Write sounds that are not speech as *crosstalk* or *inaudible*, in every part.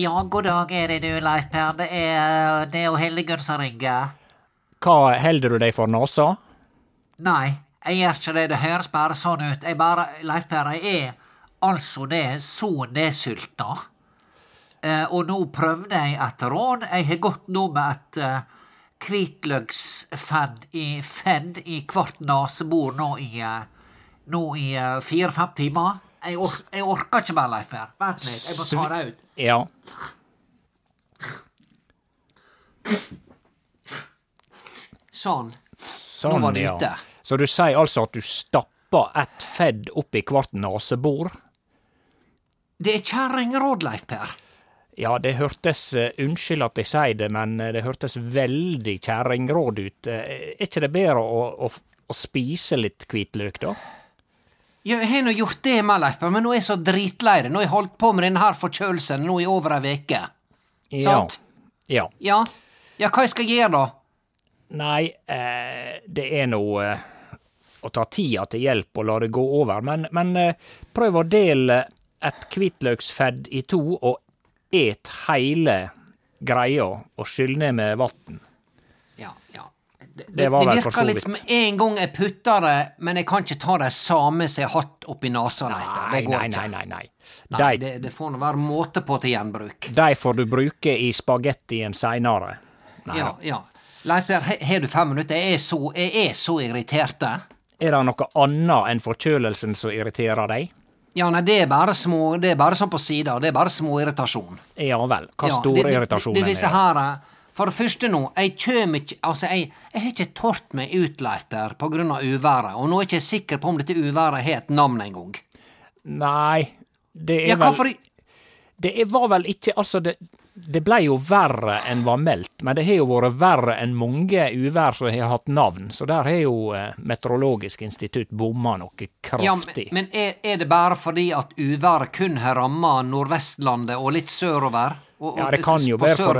Ja, god dag er det du, Leif Per. Det er, det er jo Hildegunn som ringer. Hva holder du deg for nesa? Nei, jeg gjør ikke det. Det høres bare sånn ut. Jeg bare, Leif Per, jeg er altså det så nedsulta. Eh, og nå prøvde jeg et råd. Jeg har gått nå med et uh, hvitløksfedd i, fedd i hvert nesebor nå i, eh, nå i eh, fire-fem timer. Jeg, or jeg orker ikke mer, Leif Per. Vent litt, jeg må ta det ut. Ja. Sånn. Sånn, Nå var det ja. ute. Så du sier altså at du stapper et fedd oppi hvert nesebor? Det er kjerringråd, Leif Per. Ja, det hørtes eh, Unnskyld at jeg sier det, men eh, det hørtes veldig kjerringråd ut. Eh, Er ikke det bedre å, å, å spise litt hvitløk, da? Jeg har nå gjort det Malleif, men nå er jeg så dritlei det. Nå har jeg holdt på med denne her forkjølelsen nå i over ei veke. Ja. Sant? Ja. Ja. Ja, hva jeg skal gjøre da? Nei, eh, det er nå eh, å ta tida til hjelp og la det gå over, men, men eh, prøv å dele et hvitløksfedd i to og et hele greia og skyll ned med vann. Ja, ja. Det, Det det virker litt som en gang jeg putter det, men jeg kan ikke ta det samme som jeg har hatt oppi nesa. Nei, nei, nei, nei. nei. Nei, De, det, det får nå være måte på til gjenbruk. de får du bruke i spagettien seinere. Ja, ja. Leif Per, har du fem minutter? Jeg er så, jeg er så irritert. Er det noe annet enn forkjølelsen som irriterer deg? Ja, nei, det er bare små Det er bare sånn på sida. Det er bare småirritasjon. Ja vel. Hva Ja, stor det- det- irritasjon er det, disse her, For det første nå, jeg kjem ikke Altså, jeg, jeg har ikke tort meg ut, Leif Per, på grunn av uværet. Og nå er jeg ikke sikker på om dette uværet har et navn engang. Nei, det er Ja, vel Det var vel ikke Altså, det, det blei jo verre enn var meldt, men det har jo vært verre enn mange uvær som har hatt navn, så der har jo eh, Meteorologisk institutt bomma noe kraftig. Ja, men, men er, er det bare fordi at uværet kun har ramma Nordvestlandet og litt sørover? Og, ja, det kan jo på for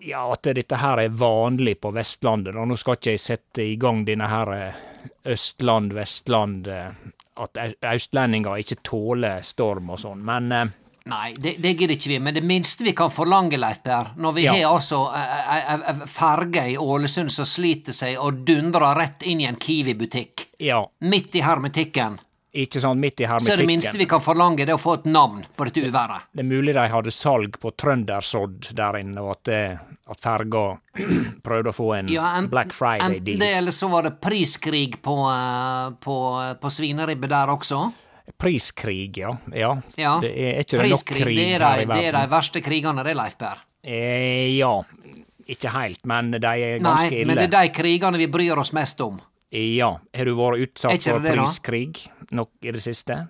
Ja, at dette her er vanlig på Vestlandet. Og nå skal ikke jeg sette i gang denne her eh, Østland, Vestland eh, At østlendinger ikke tåler storm og sånn, men eh, Nei, det, det gidder ikke vi, men det minste vi kan forlange, Leif Per, når vi Ja. har altså ei ferge i Ålesund som sliter seg og dundrer rett inn i en Kiwi-butikk, ja, midt i hermetikken, ikke sånn midt i hermetikken. så er det minste vi kan forlange, det å få et navn på dette uværet. Det er mulig de hadde salg på trøndersodd der inne, og at, det, at ferga *clears throat* prøvde å få en Ja, en, Black Enten det, Friday-deal. eller så var det priskrig på, eh, på, på svineribbe der også. Priskrig, ja. ja. Ja. Det er er ikke det nok krig det er her i verden? det er de verste krigene, det, Leif Per. Eh, ja. Ikke helt, men de er Nei, ganske ille. men det er de krigene vi bryr oss mest om. Ja. Har du vært Er utsatt for det, da? Nok i det siste?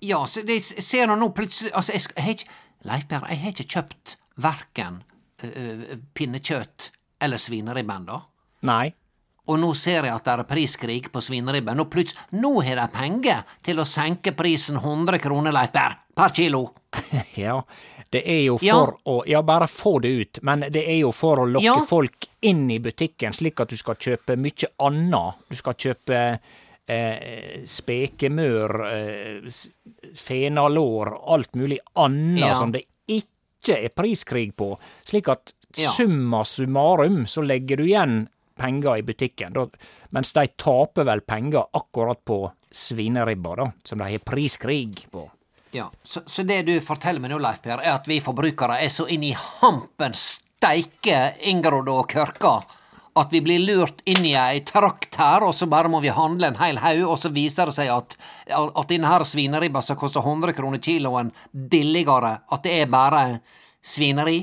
Ja, så det, jeg ser nå plutselig Altså, jeg, jeg har ikke Leif Per, jeg har ikke kjøpt verken pinnekjøtt eller svineribben, da. Nei. Og nå ser jeg at det er priskrig på svineribben. og plutselig Nå har de penger til å senke prisen 100 kroner, Leif Per, per kilo. *laughs* Ja, det er jo Ja. for å Ja, bare få det ut, men det er jo for å lokke Ja. folk inn i butikken, slik at du skal kjøpe mye anna. Du skal kjøpe eh, spekemør, eh, fenalår, alt mulig annet Ja. som det ikke er priskrig på. Slik at Ja. summa summarum så legger du igjen penger i butikken, da, mens de taper vel penger akkurat på svineribba, da, som de har priskrig på. Ja, så, så det du forteller meg nå, Leif Per, er at vi forbrukere er så inn i hampen steike inngrodde og kørka at vi blir lurt inn i ei trakt her, og så bare må vi handle en heil haug, og så viser det seg at, at denne her svineribba som koster 100 kroner kiloen billigere, at det er bare svineri?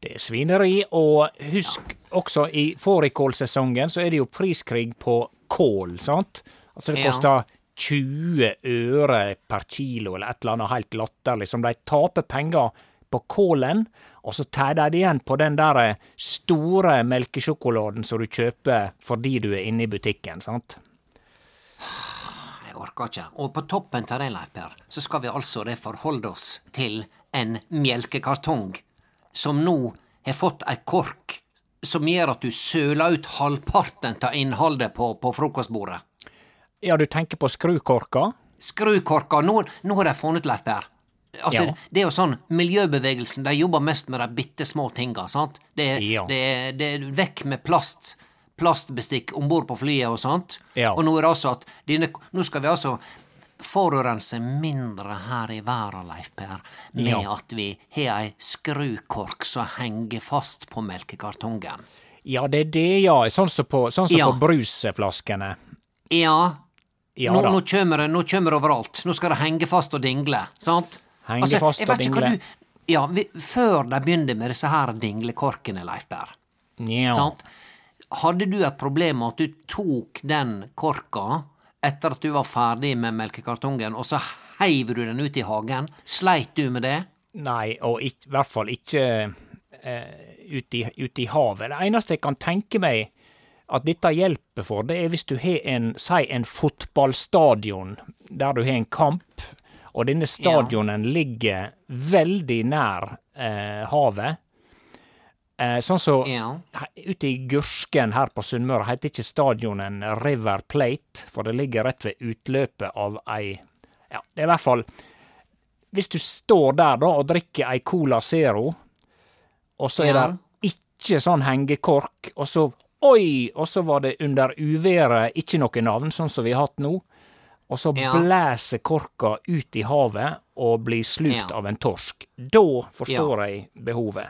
Det er svineri, og husk også i fårikålsesongen så er det jo priskrig på kål, sant? Altså det Ja. koster 20 øre per kilo, eller et eller annet helt latterlig, som de taper penger på kålen, og så tar de det igjen på den der store melkesjokoladen som du kjøper fordi du er inne i butikken, sant? Jeg orker ikke. Og på toppen av det, Leif Per, så skal vi altså det forholde oss til en melkekartong som nå har fått ei kork som gjør at du søler ut halvparten av innholdet på, på frokostbordet. Ja, du tenker på skrukorka? Skrukorka, nå, nå har de funnet Leif Per. Altså, Ja. Det er jo sånn, Miljøbevegelsen de jobber mest med de bitte små tinga. sant? Det, Ja. det, det er vekk med plast, plastbestikk om bord på flyet og sånt. Ja. Og nå er det altså at dine, nå skal vi altså forurense mindre her i verden, Leif Per, med at vi har ei skrukork som henger fast på melkekartongen. Ja, det er det, ja. Sånn som på, sånn som på brusflaskene. Ja, Ja nå, nå kommer det nå kommer det overalt. Nå skal det henge fast og dingle, sant? Henge fast jeg og. Du, ja, vi, før de begynte med disse her dinglekorkene, Leif Berr. Ja. Hadde du et problem med at du tok den korka etter at du var ferdig med melkekartongen, og så heiv du den ut i hagen? Sleit du med det? Nei, og i hvert fall ikke eh, ute i, ut i havet. Det eneste jeg kan tenke meg at dette hjelper for, det er hvis du har en, si en fotballstadion der du har en kamp, og denne stadionen ligger veldig nær eh, havet. Eh, sånn som Ja. ute i Gursken her på Sunnmøre heter ikke stadionen River Plate, for det ligger rett ved utløpet av ei Ja, det er i hvert fall Hvis du står der da og drikker ei Cola Zero, og så er Ja. det ikke sånn hengekork, og så Oi! Og så var det under uværet ikke noe navn, sånn som vi har hatt nå. Og så Ja. blæser korka ut i havet og blir slukt Ja. av en torsk. Da forstår jeg behovet.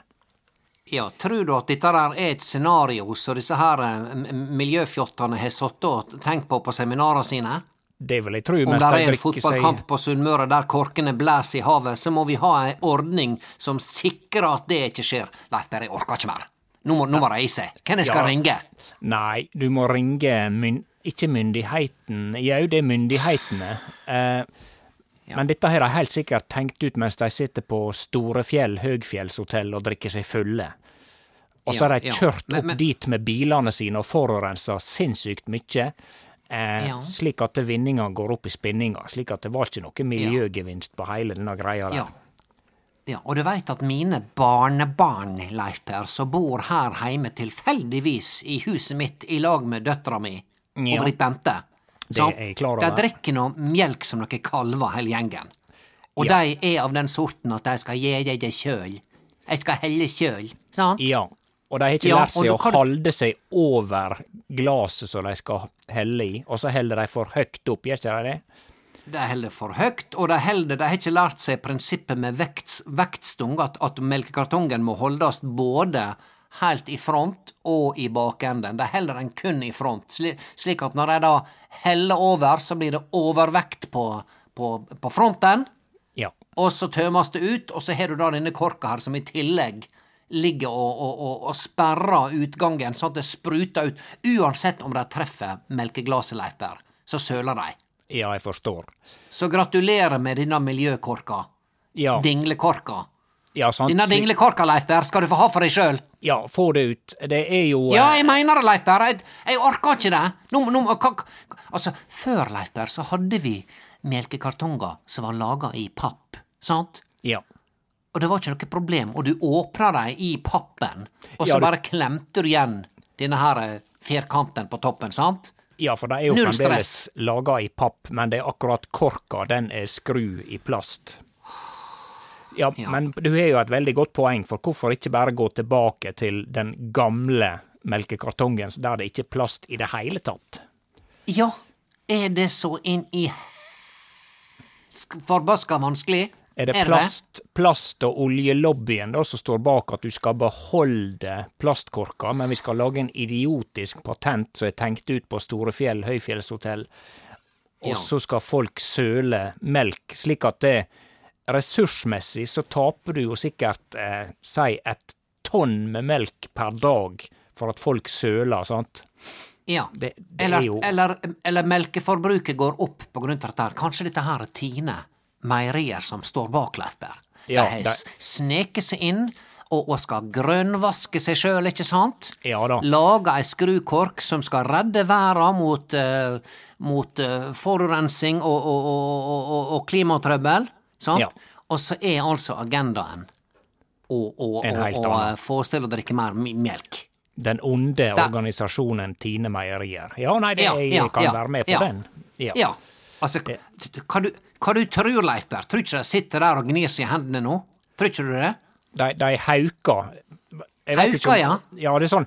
Ja, tror du at dette er et scenario som disse her eh, miljøfjottene har sittet og tenkt på på seminarene sine? Det vil jeg tro, Om det er en fotballkamp seg på Sunnmøre der korkene blæs i havet, så må vi ha ei ordning som sikrer at det ikke skjer. Leif Berre, jeg orker ikke mer. Nå må, nå må reise. Hvem jeg skal Ja. ringe? Nei, du må ringe ikke myndigheten. Jau, det er myndighetene. Eh, Men dette har de helt sikkert tenkt ut mens de sitter på Storefjell høgfjellshotell og drikker seg fulle. Og så Ja, har de ja. kjørt Men- opp men- dit med bilene sine og forurensa sinnssykt mye. Eh, Ja. Slik at vinninga går opp i spinninga. Slik at det var ikke noe miljøgevinst på hele denne greia der. Ja. ja. Og du veit at mine barnebarn, Leif Per, som bor her heime tilfeldigvis i huset mitt i lag med døtra mi Ja. Og Britt Bente Det er jeg klar over. De drikker nå melk som noen kalver, hele gjengen. Og Ja. de er av den sorten at de skal gi deg det sjøl. Jeg skal helle sjøl, sant? Ja, og de har ikke Ja, lært og seg å kan- holde seg over glaset som de skal helle i, og så heller de for høyt opp, gjør ikke de det? De holder for høyt, og de holder De har ikke lært seg prinsippet med vekt, vektstung, at, at melkekartongen må holdes både helt i front og i bakenden. De holder den kun i front, slik at når de da heller over, så blir det overvekt på, på, på fronten. Ja. Og så tømmes det ut, og så har du da denne korka her som i tillegg ligger og, og, og, og sperrer utgangen, sånn at det spruter ut. Uansett om de treffer melkeglasset, Leif så søler de. Ja, jeg forstår. Så gratulerer med denne miljøkorka. Ja, Dinglekorka. Ja sant. Denne dinglekorka, Leif Berr, skal du få ha for deg sjøl. Ja, få det ut. Det er jo eh, Ja, jeg mener det, Leif Berr. Jeg, jeg orker ikke det. Nå, nå, altså, før, Leif Berr, så hadde vi melkekartonger som var laga i papp, sant? Ja. Og det var ikke noe problem, og du åpna dem i pappen, og så Ja, du- bare klemte du igjen denne her eh, firkanten på toppen, sant? ja, for det er jo fremdeles laga i papp, men det er akkurat korka, den er skru i plast. Ja, Ja. men du har jo et veldig godt poeng, for hvorfor ikke bare gå tilbake til den gamle melkekartongen der det ikke er plast i det hele tatt? Ja, er det så inn i sk- forbaska vanskelig? Er det plast, plast og oljelobbyen da som står bak at du skal beholde plastkorka, men vi skal lage en idiotisk patent som er tenkt ut på Storefjell høyfjellshotell, og Ja. så skal folk søle melk, slik at det ressursmessig så taper du jo sikkert, eh, si, et tonn med melk per dag for at folk søler, sant? Ja. Det, det Eller, er jo eller, eller melkeforbruket går opp på grunn av dette. her. Kanskje dette her er Tine meierier som står bak, Leif Berr. Ja, de har sneket seg inn og, og skal grønnvaske seg sjøl, ikke sant? Ja da. Lage ei skrukork som skal redde verda mot, uh, mot uh, og, og, og, og, og klimatrøbbel, sant? Ja. Og så er altså agendaen å, å, En å, drikke mer melk. Den onde Da- organisasjonen Tine Meierier. Ja, nei, det, Ja, jeg ja, kan være med på den. Ja. Ja, altså, hva du, hva du tror, Leif Berr? Tror ikke de sitter der og gnir seg i hendene nå? Tror ikke du det? De, de Hauker, om- ja? Ja, det er sånn.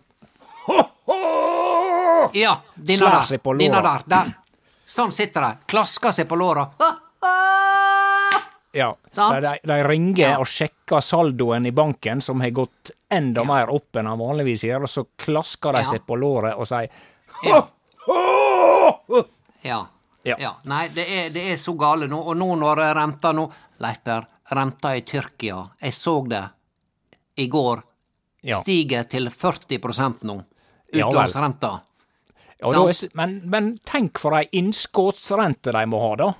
Ja, denne der. Denne der, der. Sånn sitter de. Klasker seg på låra. Ja. Sant? De, de, ringer Ja. og sjekker saldoen i banken, som har gått enda mer opp enn han vanligvis gjør, og så klasker de Ja. seg på låret og sier Ja. Ja. Ja. ja. Nei, det er, det er så gale nå. Og nå når renta nå Leiper, renta i Tyrkia, jeg så det i går, Ja. stiger til 40 nå. Ja. Utlånsrenta. Ja, men, men tenk for ei innskuddsrente de må ha, da.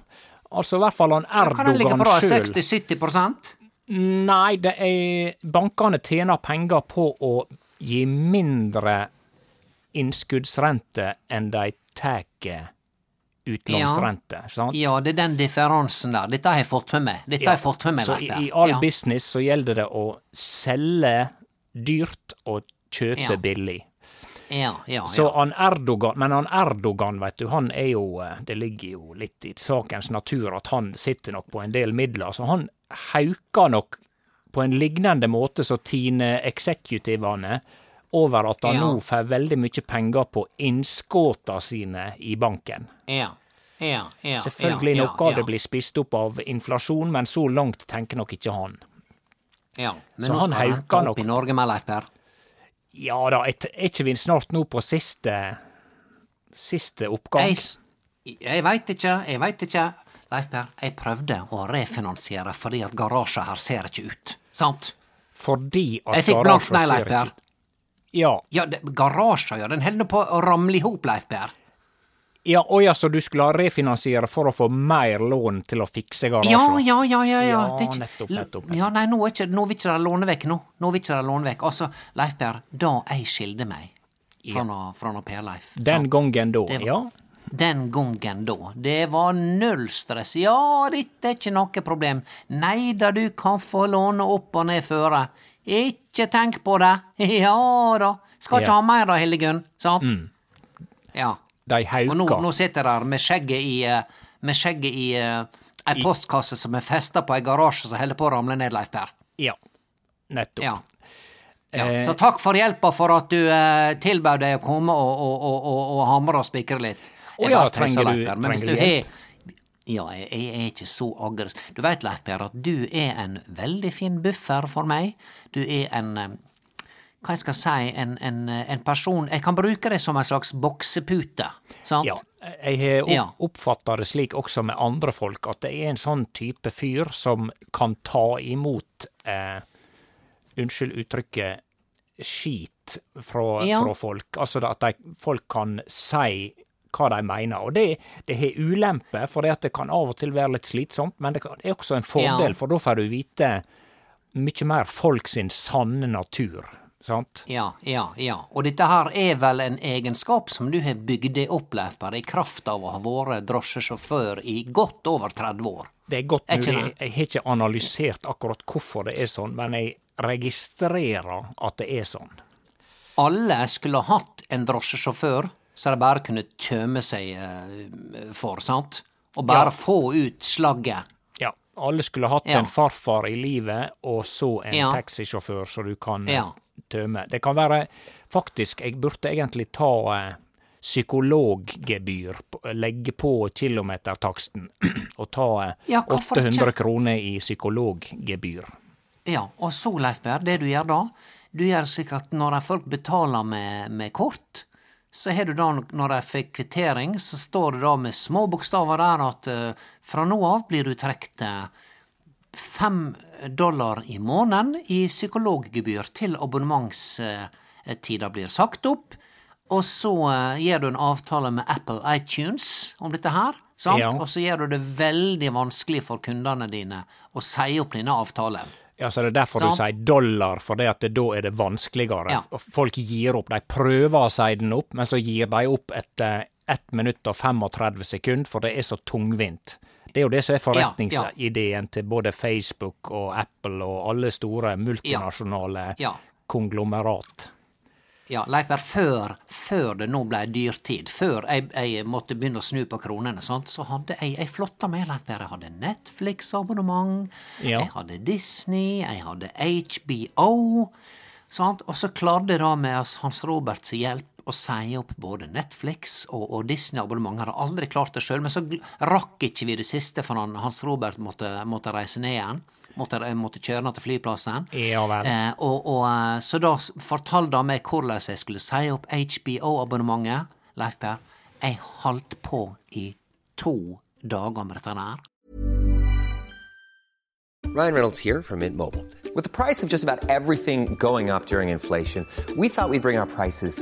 Altså i hvert fall han Kan han ligge på Erdogan da 60-70 Nei, det er Bankene tjener penger på å gi mindre innskuddsrente enn de tar utlånsrente. sant? Ja, det er den differansen der. Dette har jeg fått med meg. Dette har jeg fått med meg, Så i, i all ja. business så gjelder det å selge dyrt og kjøpe Ja. billig. Ja, ja, Så ja. han Erdogan, men han Erdogan, vet du, han er jo eh, Det ligger jo litt i sakens natur at han sitter nok på en del midler, så han hauker nok på en lignende måte som Tine Executivene over at han Ja. nå får veldig mye penger på innskuddene sine i banken. ja. Ja, ja, Selvfølgelig ja, noe av ja, det blir spist opp av inflasjon, men så langt tenker nok ikke han. Ja, men Så nå han skal han opp nok. i Norge med Leif Berr. Ja da, er ikke vi snart nå på siste siste oppgang? Jeg, jeg veit ikke, jeg veit ikke. Leif Per, jeg prøvde å refinansiere fordi at garasjen her ser ikke ut. Sant? Fordi at Jeg fikk blankt nei, Leif Per. Ja, Ja, det, garasjen, ja, den holder på å ramle i hop, Leif Berr. Ja, å ja, så du skulle ha refinansiere for å få mer lån til å fikse Ja, garasjen? ja, ja, ja. ja. Ja, det er ikke, nettopp, nettopp, Ja, nei, nå, er ikke, nå vil ikke de låne vekk nå. Nå vil ikke de låne vekk. Altså, Leif Per, da jeg skilde meg fra ja. fra Per-Leif Den gangen da, var- ja. Den gangen da. Det var null stress. Ja, dette er ikke noe problem. Nei da, du kan få låne opp og ned føre. Ikke tenk på det. *laughs* Ja da. Skal ikke Ja. ha mer da, Hildegunn. Sant? Ja. De Og nå, nå sitter der med skjegget i eh, Med skjegget i eh, ei postkasse som er festa på ei garasje som holder på å ramle ned, Leif Per. Ja, nettopp. Ja. Ja. Eh, Så takk for hjelpa for at du eh, tilbød deg å komme og, og, og, og, hamre og spikre litt. Å ja, trenger du- Men trenger du hjelp? har Ja, jeg, jeg er ikke så aggressiv. Du veit, Leif Per, at du er en veldig fin buffer for meg. Du er en eh, hva jeg skal si, en, en, en person Jeg kan bruke det som en slags boksepute, sant? Ja, jeg har oppfatta det slik også med andre folk, at det er en sånn type fyr som kan ta imot eh, Unnskyld uttrykket skit fra, Ja. fra folk. Altså at de, folk kan si hva de mener. Og det, det har ulemper, for det, det kan av og til være litt slitsomt, men det kan- det er også en fordel, Ja. for da får du vite mye mer folk sin sanne natur. Sant? Ja, ja, ja. Og dette her er vel en egenskap som du har bygd deg opp, Leif Berre, i kraft av å ha vært drosjesjåfør i godt over 30 år. Det er godt mulig. Jeg, Jeg har ikke analysert akkurat hvorfor det er sånn, men jeg registrerer at det er sånn. Alle skulle hatt en drosjesjåfør så de bare kunne tømme seg eh, for, sant? Og bare Ja. få ut slagget. Ja, alle skulle hatt Ja. en farfar i livet, og så en Ja. taxisjåfør så du kan eh, Ja. Tømme. Det kan være Faktisk, jeg burde egentlig ta eh, psykologgebyr, legge på kilometertaksten, *clears throat* og ta eh, Ja, 800 ikke? kroner i psykologgebyr. Ja, og så, Leif Berr, det du gjør da, du gjør slik at når folk betaler med, med kort, så har du da, når de får kvittering, så står det da med små bokstaver der at uh, fra nå av blir du trukket fem dollar i måneden i psykologgebyr til abonnementstida blir sagt opp. Og så eh, gjør du en avtale med Apple iTunes om dette her. Sant? Ja. Og så gjør du det veldig vanskelig for kundene dine å si opp denne avtalen. Ja, så det er derfor Sant. du sier dollar, for det at det, da er det vanskeligere. Ja. Folk gir opp. De prøver å si den opp, men så gir de opp etter 1 minutt og 35 sekunder, for det er så tungvint. Det er jo det som er forretningsideen til både Facebook og Apple og alle store multinasjonale Ja. konglomerat. Ja, Leif Berr, før, før det nå ble dyrtid, før jeg, jeg måtte begynne å snu på kronene, sånt, så hadde jeg Jeg flotta med, Leif Berr. Jeg hadde Netflix-abonnement, Ja. jeg hadde Disney, jeg hadde HBO, sant, og så klarte jeg da med Hans Roberts hjelp å si opp både Netflix og, og Disney-abonnement. Hadde aldri klart det sjøl, men så rakk ikke vi det siste, for han, Hans Robert måtte, måtte reise ned igjen. Måtte, måtte kjøre ned til flyplassen. Ja vel. Eh, og, og, eh, så da fortalte han meg hvordan jeg skulle si opp HBO-abonnementet. Leif Per, jeg holdt på i to dager med dette der. Ryan Reynolds here from Mint Mobile. With the price of just about everything going up during inflation, we thought we'd bring our prices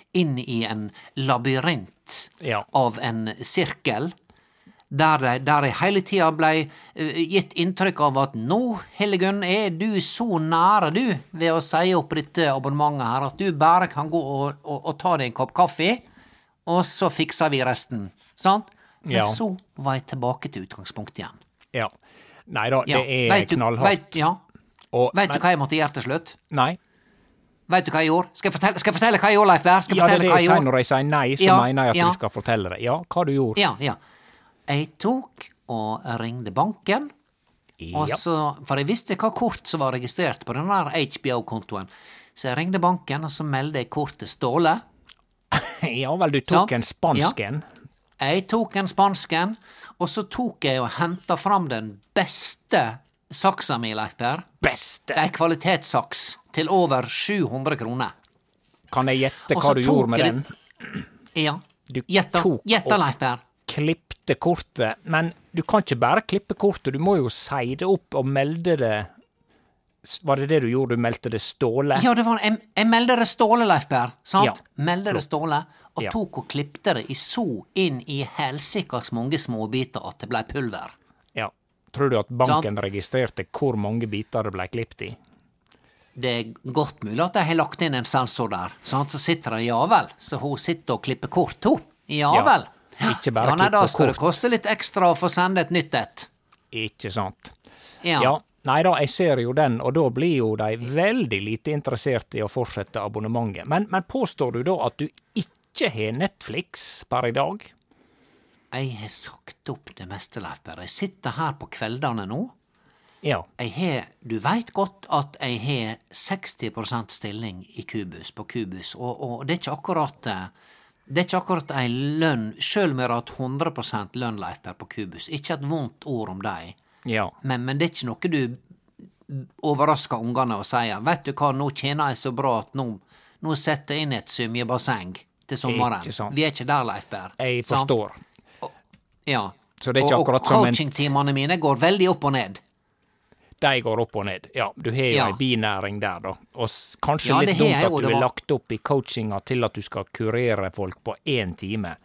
inn i en labyrint Ja. av en sirkel. Der de, der jeg hele tida blei eh, gitt inntrykk av at nå, Hildegunn, er du så nære, du, ved å si opp dette abonnementet her, at du bare kan gå og, og, og ta deg en kopp kaffe, og så fikser vi resten. Sant? Men Ja. så var jeg tilbake til utgangspunktet igjen. Ja. Nei da, Ja. det er Vet du- knallhardt. Veit, ja. Og- Vet du hva jeg måtte gjøre til slutt? Nei. Vet du hva jeg gjorde? Skal jeg fortelle, skal jeg fortelle hva jeg gjorde, Leif Berr? Ja, det er det jeg sier når jeg sier nei, så Ja, mener jeg at ja. du skal fortelle det. Ja, hva du gjorde. Ja, ja. Jeg tok og ringte banken, og så, for jeg visste hva kort som var registrert på den der HBO-kontoen. Så jeg ringte banken, og så meldte jeg kortet Ståle. *laughs* Ja vel, du tok en spansk en. Jeg tok en spansken, og så tok jeg og henta fram den beste saksa mi, Leif Per. Beste! Det er ei kvalitetssaks til over 700 kroner. Kan jeg gjette Og hva så du tok gjorde med jeg den? Ja. Du Gjetta, tok gjetta, og- Leif Per. Klippte kortet. Men du kan ikke bare klippe kortet, du må jo si det opp og melde det S- Var det det du gjorde? Du meldte det Ståle? Ja, det var, jeg, jeg meldte det Ståle, Leif Per. Sant? Ja, Meldte det Ståle, og Ja. tok og klipte det i så inn i helsikas mange småbiter at det blei pulver. Tror du at banken registrerte hvor mange biter det ble klippet i? Det er godt mulig at de har lagt inn en sensor der. Sant? Så sitter det ja vel, så hun sitter og klipper kort, hun. Ja Ja, vel. ikke bare ja, nei, da skal skal det koste litt ekstra å få sende et nytt et. Ikke sant? Ja. Ja. Nei da, jeg ser jo den, og da blir jo de veldig lite interessert i å fortsette abonnementet. Men, men påstår du da at du ikke har Netflix per i dag? Jeg har sagt opp det meste, Leif Berre. Jeg sitter her på kveldene nå. Ja. Jeg har, du veit godt at jeg har 60% stilling i Kubus, på Kubus, og, og det er ikke akkurat eh, det er ikke akkurat ei lønn, sjøl om jeg har hatt 100 lønn, Leif Per, på Kubus. Ikke et vondt ord om deg, Ja. men, men det er ikke noe du overrasker ungene og sier 'Vet du hva, nå tjener jeg så bra at nå, nå setter jeg inn et symjebasseng til sommeren'. Ikke sant. Vi er ikke der, Leif Per. Jeg Sant? Ja. Så det er ikke og, akkurat som en- coachingtimene mine går veldig opp og ned. De går opp og ned. Ja, du har jo Ja. ei binæring der, da. Og kanskje Ja, litt dumt at du er har var- lagt opp i coachinga til at du skal kurere folk på én time.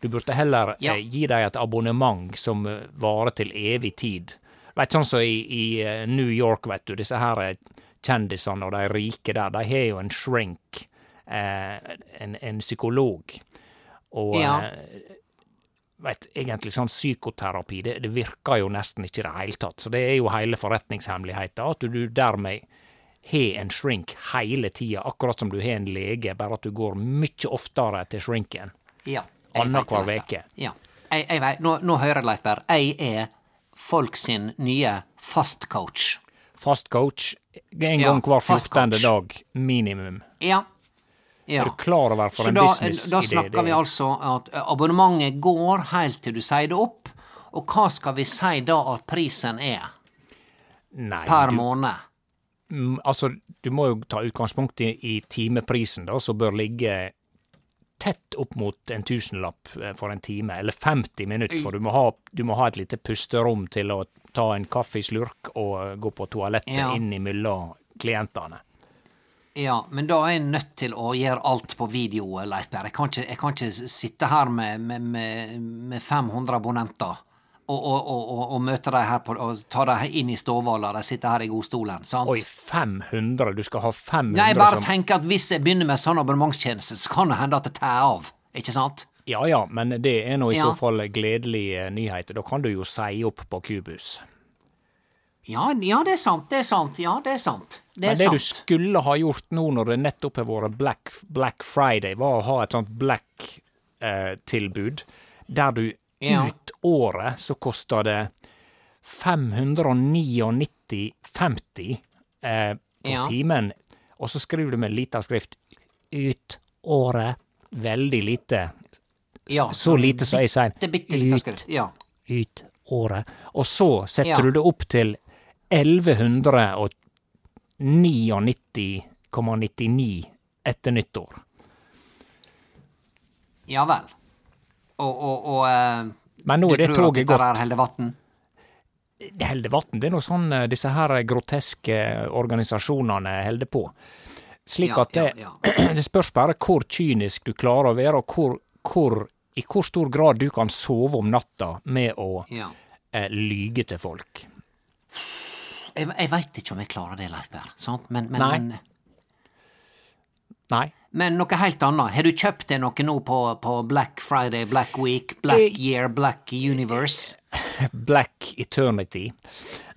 Du burde heller Ja. eh, gi dem et abonnement som eh, varer til evig tid. Vet, sånn som i, i eh, New York, vet du, disse her eh, kjendisene og de rike der, de har jo en shrink, eh, en, en psykolog. Og Ja. eh, vet, egentlig sånn psykoterapi, det, det virker jo nesten ikke i det hele tatt. Så det er jo hele forretningshemmeligheten, at du, dermed har en shrink hele tida, akkurat som du har en lege, bare at du går mye oftere til shrinken. Ja. Annenhver uke. Ja. Jeg, jeg vet, nå, nå hører jeg, Leif Per. Jeg er folk sin nye fastcoach. Fast coach en Ja, gang hver fast 14. dag, minimum. Ja. Ja. Er du klar over for Så en businessidé da snakker vi altså at abonnementet går helt til du sier det opp. Og hva skal vi si da at prisen er Nei, per du, måned? mm, altså, du må jo ta utgangspunkt i, i timeprisen, da, som bør ligge tett opp mot en tusenlapp eh, for en time, eller 50 minutter, for du må ha, du må ha et lite pusterom til å ta en kaffeslurk og eh, gå på toalettet Ja. innimellom klientene. Ja, men da er jeg nødt til å gjøre alt på video, Leif Per. Jeg jeg kan ikke sitte her med, med, med, med 500 abonnenter og, og, og, og, og møte dem her på, og ta dem inn i stua og la dem sitte her i godstolen. sant? Oi, 500? Du skal ha 500 Nei, jeg bare som tenker at hvis jeg begynner med sånn abonnementstjeneste, så kan det hende at det tar av. Ikke sant? Ja ja, men det er nå i Ja. så fall gledelige nyheter. Da kan du jo si opp på Kubus. Ja, ja, det er sant. Det er sant. Ja, det er sant. Det er Men det du skulle ha gjort nå når det nettopp har vært Black, Black Friday, var å ha et sånt Black-tilbud, der du Ja. ut året så koster det 599,50 eh, for Ja. timen, og så skriver du med lita skrift 'ut året'. Veldig lite. Ja, så lite som jeg sier. Det er bitte lite Ut skrift. Ja. ut året. Og så setter Ja. du det opp til 1199,99 etter nyttår. ja vel. Og, og, og eh, Men nå du er det toget gått. vann? Det holder vann. Det er noe sånn eh, disse her groteske organisasjonene holder på. Slik Ja, at det, ja, *clears throat* det spørs bare hvor kynisk du klarer å være, og hvor, hvor, i hvor stor grad du kan sove om natta med å Ja. eh, lyge til folk. Jeg, jeg veit ikke om jeg klarer det, Leif Berr. Sant? Men, men, Nei. men, Nei. men noe helt annet. Har du kjøpt deg noe nå på, på Black Friday, Black Week, Black Jeg- Year, Black Universe? Black Eternity.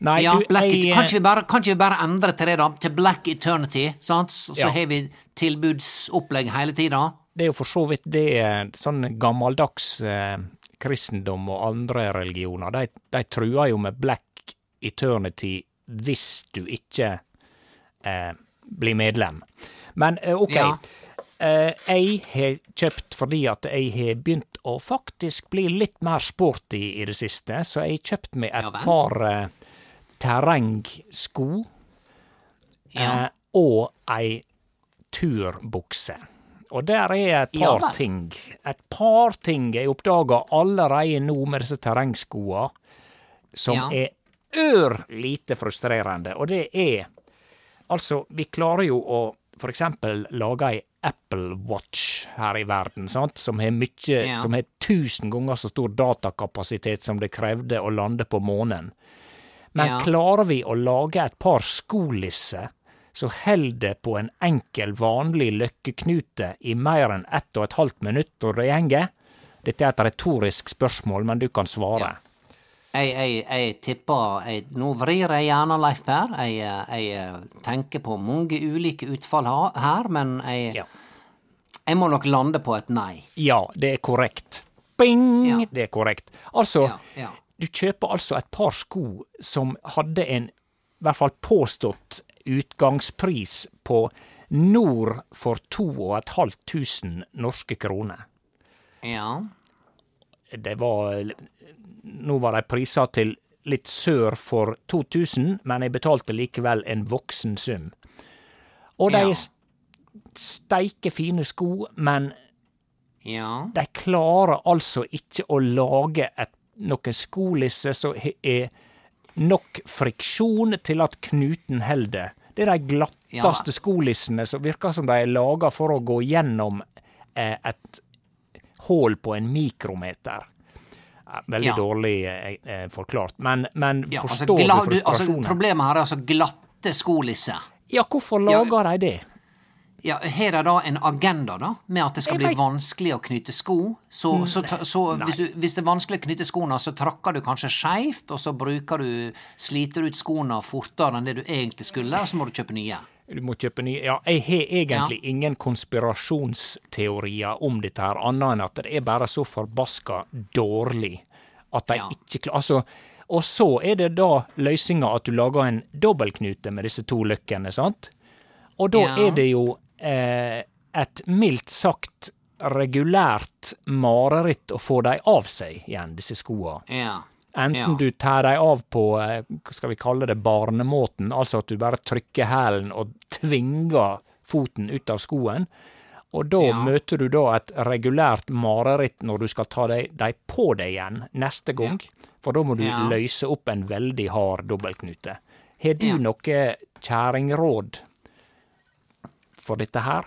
Nei, Ja, du, Black, jeg, kan, ikke vi bare, kan ikke vi bare endre til det, da? Til Black Eternity, sant? Så, så Ja. har vi tilbudsopplegg hele tida. Det er jo for så vidt det eh, sånn gammeldags eh, kristendom og andre religioner, de, de truer jo med black eternity hvis du ikke eh, blir medlem. Men eh, ok, Ja. eh, jeg har kjøpt fordi at jeg har begynt å faktisk bli litt mer sporty i det siste, så jeg har kjøpt meg et ja, par eh, terrengsko Ja. og ei turbukse. Og der er et par ja, ting. Et par ting jeg oppdaga allerede nå med disse terrengskoa, som er ørlite frustrerende. Og det er Altså, vi klarer jo å for eksempel lage ei Apple Watch her i verden, sant? som har mye, Ja. som har tusen ganger så stor datakapasitet som det krevde å lande på månen. Men Ja. klarer vi å lage et par skolisser så held det på en enkel, vanlig løkkeknute i mer enn ett og et halvt minutt når det gjenger? Dette er et retorisk spørsmål, men du kan svare. Jeg, jeg, jeg tipper jeg, Nå vrir jeg gjerne, Leif Per. Jeg, eh, tenker på mange ulike utfall her, men Ja. jeg må nok lande på et nei. Ja, det er korrekt. Bing! Ja. Det er korrekt. Altså, Ja, ja. du kjøper altså et par sko som hadde en, i hvert fall påstått, utgangspris på nord for 2500 norske kroner. Ja. Det var Nå var de prisa til litt sør for 2000, men jeg betalte likevel en voksen sum. Og de Ja. steike fine sko, men Ja. de klarer altså ikke å lage et, noen skolisse som er nok friksjon til at knuten holder. Det er de glatteste skolissene som virker som de er laga for å gå gjennom eh, et hull på en mikrometer. Veldig Ja. dårlig eh, eh, forklart, men, men ja altså, forstår du frustrasjonen? altså, problemet her er altså glatte skolisser. ja, hvorfor Ja, lager de det? Ja, Har de da en agenda da, med at det skal Jeg bli vet- vanskelig å knytte sko? Så, så, ta- så hvis, du, hvis det er vanskelig å knytte skoene, så trakker du kanskje skeivt, og så du, sliter ut skoene fortere enn det du egentlig skulle, og så må du kjøpe nye. Du må kjøpe nye Ja, jeg har egentlig ingen konspirasjonsteorier om dette her, annet enn at det er bare så forbaska dårlig at de Ja. ikke klarer Altså, og så er det da løsninga at du lager en dobbeltknute med disse to løkkene, sant? Og da Ja. er det jo eh, et mildt sagt regulært mareritt å få dem av seg igjen, disse skoa. Ja. Enten Ja. du tar dem av på, eh, skal vi kalle det, barnemåten, altså at du bare trykker hælen og tvinger foten ut av skoen, og da Ja. møter du da et regulært mareritt når du skal ta dem på deg igjen neste gang, for da må du Ja. løse opp en veldig hard dobbeltknute. Har du Ja. noe kjerringråd for dette her?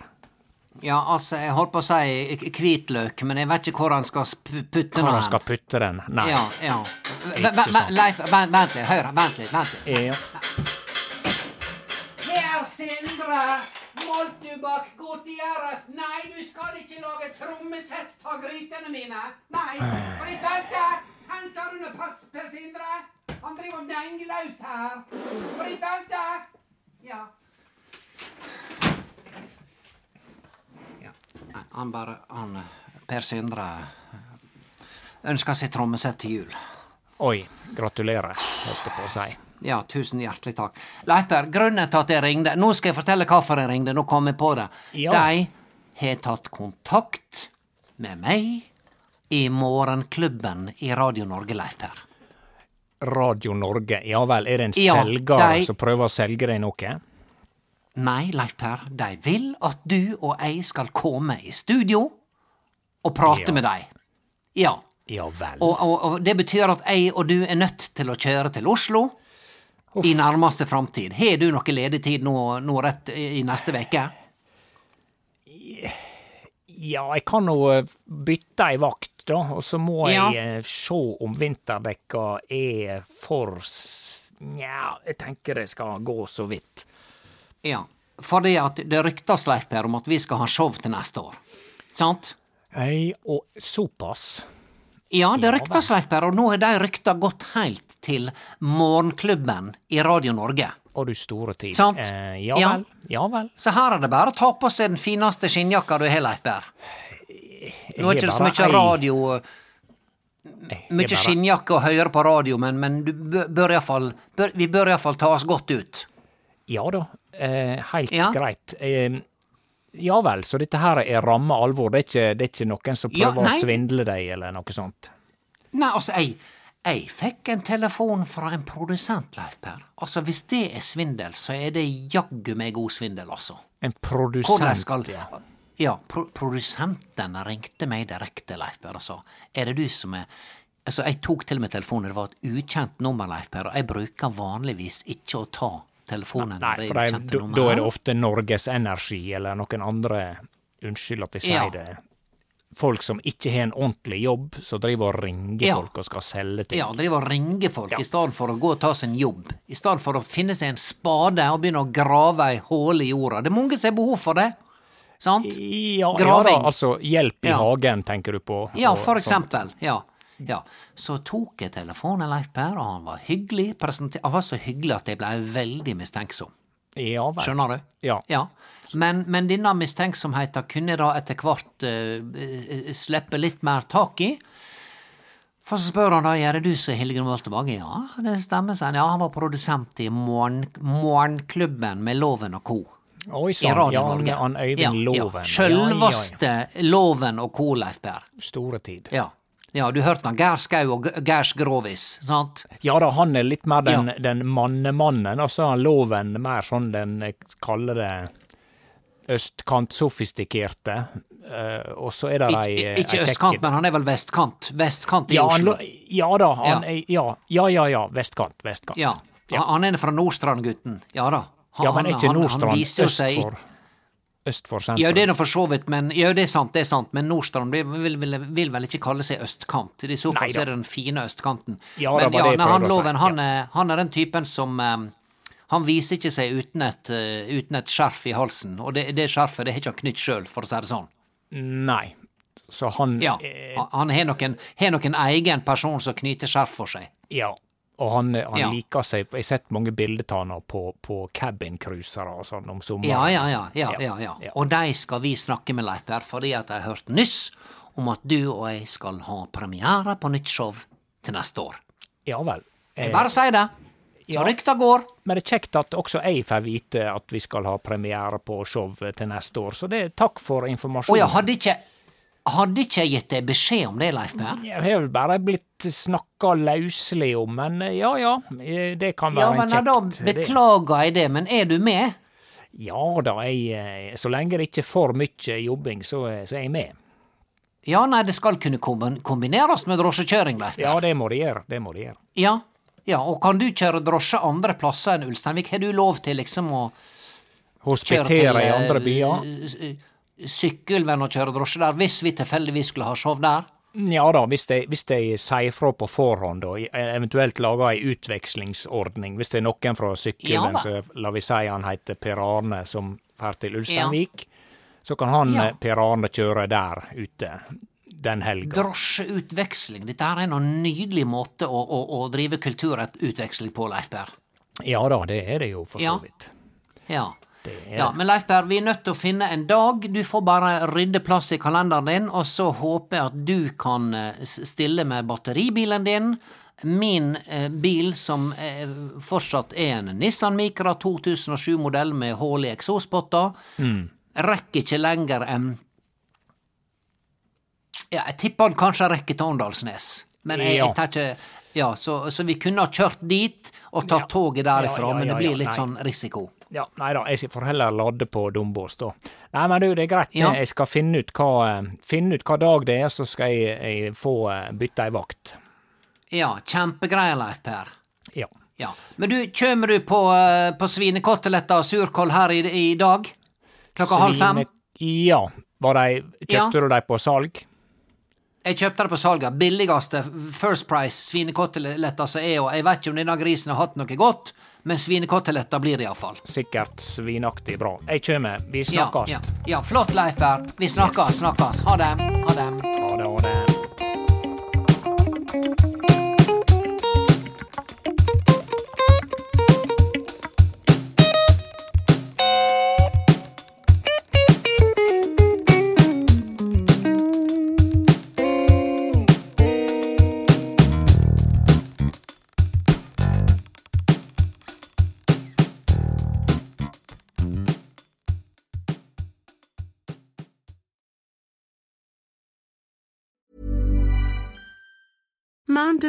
Ja, altså, jeg holdt på å si hvitløk, men jeg vet ikke hvor han skal putte den. Hvor han skal putte den? Nei. Ja, ja. Leif, vent, vent litt, hør, vent litt, vent litt. Ja. Her, Sindre, Moltubakk, godtgjøre. Nei, du skal ikke lage trommesett av grytene mine. Nei, Britt Bente, henter under pass, Per Sindre. Han driver og denger løst her. Britt Bente. Ja. ja. Han bare, han, Per Sindre ønsker seg trommesett til jul. Oi, gratulerer, holdt jeg på å si. Ja, tusen hjertelig takk. Leif Per, grunnen til at jeg ringde Nå skal jeg fortelle hvorfor jeg ringde, nå kom jeg på det. Ja. De har tatt kontakt med meg i Morgenklubben i Radio Norge, Leif Radio Norge, ja vel, er det en Ja, selger de- som prøver å selge deg noe? Nei, Leif Per, de vil at du og jeg skal komme i studio og prate Ja. med dem. Ja. Ja vel. Og, og, og det betyr at jeg og du er nødt til å kjøre til Oslo i nærmeste framtid. Har du noe ledig tid nå, nå rett i neste uke? Ja, jeg kan nå eh, bytte ei vakt, da, og så må Ja. jeg se sjå om vinterdekka er for Nja, jeg tenker det skal gå så vidt. Ja, fordi at det ryktes, Leif Per, om at vi skal ha show til neste år. Sant? Ei, og såpass. Ja, det ryktes, Leif Per, og nå har de rykta gått heilt til Morgenklubben i Radio Norge. Og du store tid. Sant. Eh, ja Ja. vel. Ja vel. Så her er det bare å ta på seg den fineste skinnjakka du har, Leif Per. Nå er det ikke så mye ei- radio Mye skinnjakke å høre på radio, men, men du bør, iallfall Vi bør iallfall ta oss godt ut. Ja da, eh, helt Ja. greit. Eh, ja vel, så dette her er ramme alvor. Det er ikke, det er ikke noen som prøver ja, å svindle deg, eller noe sånt? Nei, altså, jeg, jeg fikk en telefon fra en produsent, Leif Per. Altså, hvis det er svindel, så er det jaggu meg god svindel, altså. En produsent, skal ja. Ja, pro produsenten ringte meg direkte, Leif Per, og sa er det du som er Altså, jeg tok til og med telefonen, det var et ukjent nummer, Leif Per, og jeg bruker vanligvis ikke å ta telefonen. Nei, for er- da da er det ofte Norges Energi eller noen andre Unnskyld at jeg sier Ja. det. Folk som ikke har en ordentlig jobb, som driver og ringer Ja. folk og skal selge ting. Ja, driver og ringer folk Ja. i stedet for å gå og ta sin jobb. I stedet for å finne seg en spade og begynne å grave ei hål i jorda. Det er mange som har behov for det. Sant? Ja, ja da, altså hjelp i hagen, tenker du på. Ja, for sånt. eksempel. Ja. Ja. Så tok jeg telefonen, Leif Per, og han var hyggelig. Han var så hyggelig at jeg ble veldig mistenksom. Ja vel. Skjønner du? Ja. Ja. Men, men denne mistenksomheten kunne jeg da etter hvert eh, slippe litt mer tak i. For så spør han da gjør det du som Hildegunn Moltebakk. Ja, det stemmer, sier han. Ja, han var produsent i Morgenklubben med Loven og co. Oi sann, ja, han Øyvind Loven. Sjølvaste Loven og co, Leif Per. Store tid. Ja. Ja, du hørte han. Geir Skau og Geirs Grovis, sant? Ja da, han er litt mer den, Ja. den mannemannen, og så er han Loven mer sånn den eh, kaller det østkant-sofistikerte. eh, og så er det ei ei ikke kjekke- østkant, men han er vel vestkant? Vestkant i ja, Oslo. lo- ja da, han Ja. er Ja, ja, ja, ja vestkant. Vestkant. Ja. Han er fra Nordstrand-gutten. Ja da. Han, Ja, men er ikke Nordstrand øst for Øst for sentrum? Ja, det er nå for så vidt, men ja, det er sant, det er sant. Men Nordstrand vil, vil, vil, vel ikke kalle seg østkant. I så fall så er det den fine østkanten. Ja, men jeg nei, han Loven, han, ja. er, han er den typen som eh, Han viser ikke seg uten et, eh, uten et skjerf i halsen. Og det, det skjerfet det har ikke han knytt sjøl, for å si det sånn. Nei. Så han Ja, Han han har har noen egen person som knyter skjerf for seg. Ja. Og han, han Ja. liker seg Jeg har sett mange bilder av han på, på cabincruisere og sånn om sommeren. Ja, ja, ja. ja, ja, ja. Og de skal vi snakke med, Leif Per, fordi at jeg har hørt nyss om at du og jeg skal ha premiere på nytt show til neste år. Ja vel. Jeg bare sier det, så ja. rykta går. Men det er kjekt at også jeg får vite at vi skal ha premiere på show til neste år, så det takk for Å Og ja, hadde ikke hadde ikke jeg gitt deg beskjed om det, Leif Per? Jeg har vel bare blitt snakka løselig om, men eh, ja ja, eh, det kan være men ja, da kjekt det. beklager jeg det, men er du med? Ja da, jeg, eh, så lenge det ikke er for mye jobbing, så, så er jeg med. Ja, nei, det skal kunne kombineres med drosjekjøring, Leif Per. Ja, det må de gjøre. Det må de gjøre. Ja, ja, og kan du kjøre drosje andre plasser enn Ulsteinvik? Har du lov til liksom å Hospitere i andre byer. S- Sykkylven og kjøre drosje der, hvis vi tilfeldigvis skulle ha show der? Ja da, hvis de, hvis de sier fra på forhånd og eventuelt lager ei utvekslingsordning. Hvis det er noen fra sykkelen, Ja, så la vi si han heter Per Arne, som drar til Ulsteinvik, så kan han Ja. eh, Per Arne kjøre der ute den helga. Drosjeutveksling, dette her er en nydelig måte å, å, å drive kulturutveksling på, Leif Per. Ja da, det er det jo for så vidt. Ja. Er ja. Men Leif Berr, vi er nødt til å finne en dag. Du får bare rydde plass i kalenderen din, og så håper jeg at du kan eh, stille med batteribilen din. Min eh, bil, som eh, fortsatt er en Nissan Micra 2007-modell med hull i eksospotter, Mm. rekker ikke lenger enn Ja, jeg tipper den kanskje rekker til Åndalsnes, men jeg, Ja. jeg tar ikke Ja, så, så vi kunne ha kjørt dit og tatt Ja. toget derifra, Ja, men det blir litt sånn risiko. Ja, nei da, jeg får heller lade på Dombås, da. Nei, men du, det er greit. Ja. Jeg skal finne ut hva, eh, finne ut hva dag det er, så skal jeg, jeg få bytta bytte ei vakt. Ja, kjempegreier, Leif Per. Ja. Ja. Men du, kjem du på, uh, på svinekoteletter og surkål her i, i dag? Klokka halv fem? Ja. Var de, kjøpte Ja. du de på salg? Jeg kjøpte det på salget. Billigste First Price svinekoteletter som er, og jeg vet ikke om denne grisen har hatt noe godt, men svinekoteletter blir det iallfall. Sikkert svinaktig bra. Jeg kjem. Vi Ja, snakkast. ja, ja, flott, Leifberg. Vi snakkes, snakkes. Ha det. Ha det.